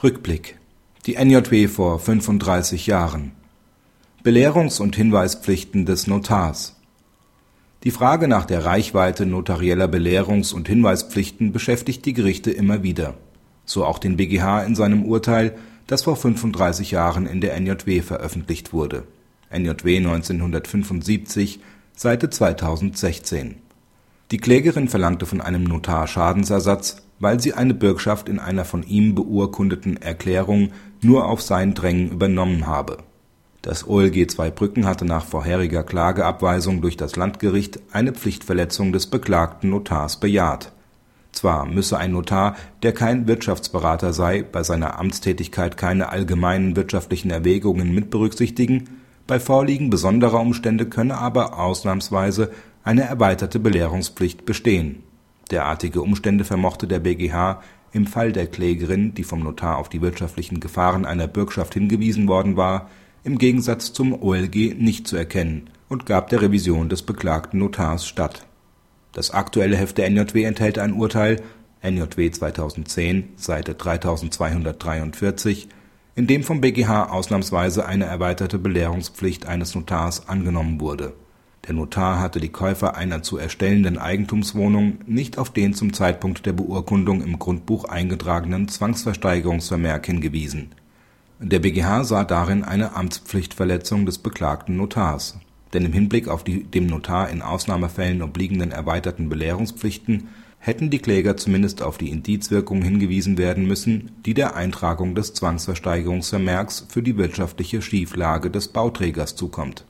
Rückblick. Die NJW vor 35 Jahren. Belehrungs und Hinweispflichten des Notars. Die Frage nach der Reichweite notarieller Belehrungs und Hinweispflichten beschäftigt die Gerichte immer wieder, so auch den BgH in seinem Urteil, das vor 35 Jahren in der NJW veröffentlicht wurde. (NJW 1975, Seite 2016). Die Klägerin verlangte von einem Notar Schadensersatz weil sie eine Bürgschaft in einer von ihm beurkundeten Erklärung nur auf sein Drängen übernommen habe. Das OLG Zweibrücken hatte nach vorheriger Klageabweisung durch das Landgericht eine Pflichtverletzung des beklagten Notars bejaht. Zwar müsse ein Notar, der kein Wirtschaftsberater sei, bei seiner Amtstätigkeit keine allgemeinen wirtschaftlichen Erwägungen mitberücksichtigen, bei Vorliegen besonderer Umstände könne aber ausnahmsweise eine erweiterte Belehrungspflicht bestehen Derartige Umstände vermochte der BgH im Fall der Klägerin, die vom Notar auf die wirtschaftlichen Gefahren einer Bürgschaft hingewiesen worden war, im Gegensatz zum OLG nicht zu erkennen und gab der Revision des beklagten Notars statt. Das aktuelle Heft der NJW enthält ein Urteil (NJW 2010, Seite 3243), in dem vom BgH ausnahmsweise eine erweiterte Belehrungspflicht eines Notars angenommen wurde der Notar hatte die Käufer einer zu erstellenden Eigentumswohnung nicht auf den zum Zeitpunkt der Beurkundung im Grundbuch eingetragenen Zwangsversteigerungsvermerk hingewiesen. Der BgH sah darin eine Amtspflichtverletzung des beklagten Notars, denn im Hinblick auf die dem Notar in Ausnahmefällen obliegenden erweiterten Belehrungspflichten hätten die Kläger zumindest auf die Indizwirkung hingewiesen werden müssen, die der Eintragung des Zwangsversteigerungsvermerks für die wirtschaftliche Schieflage des Bauträgers zukommt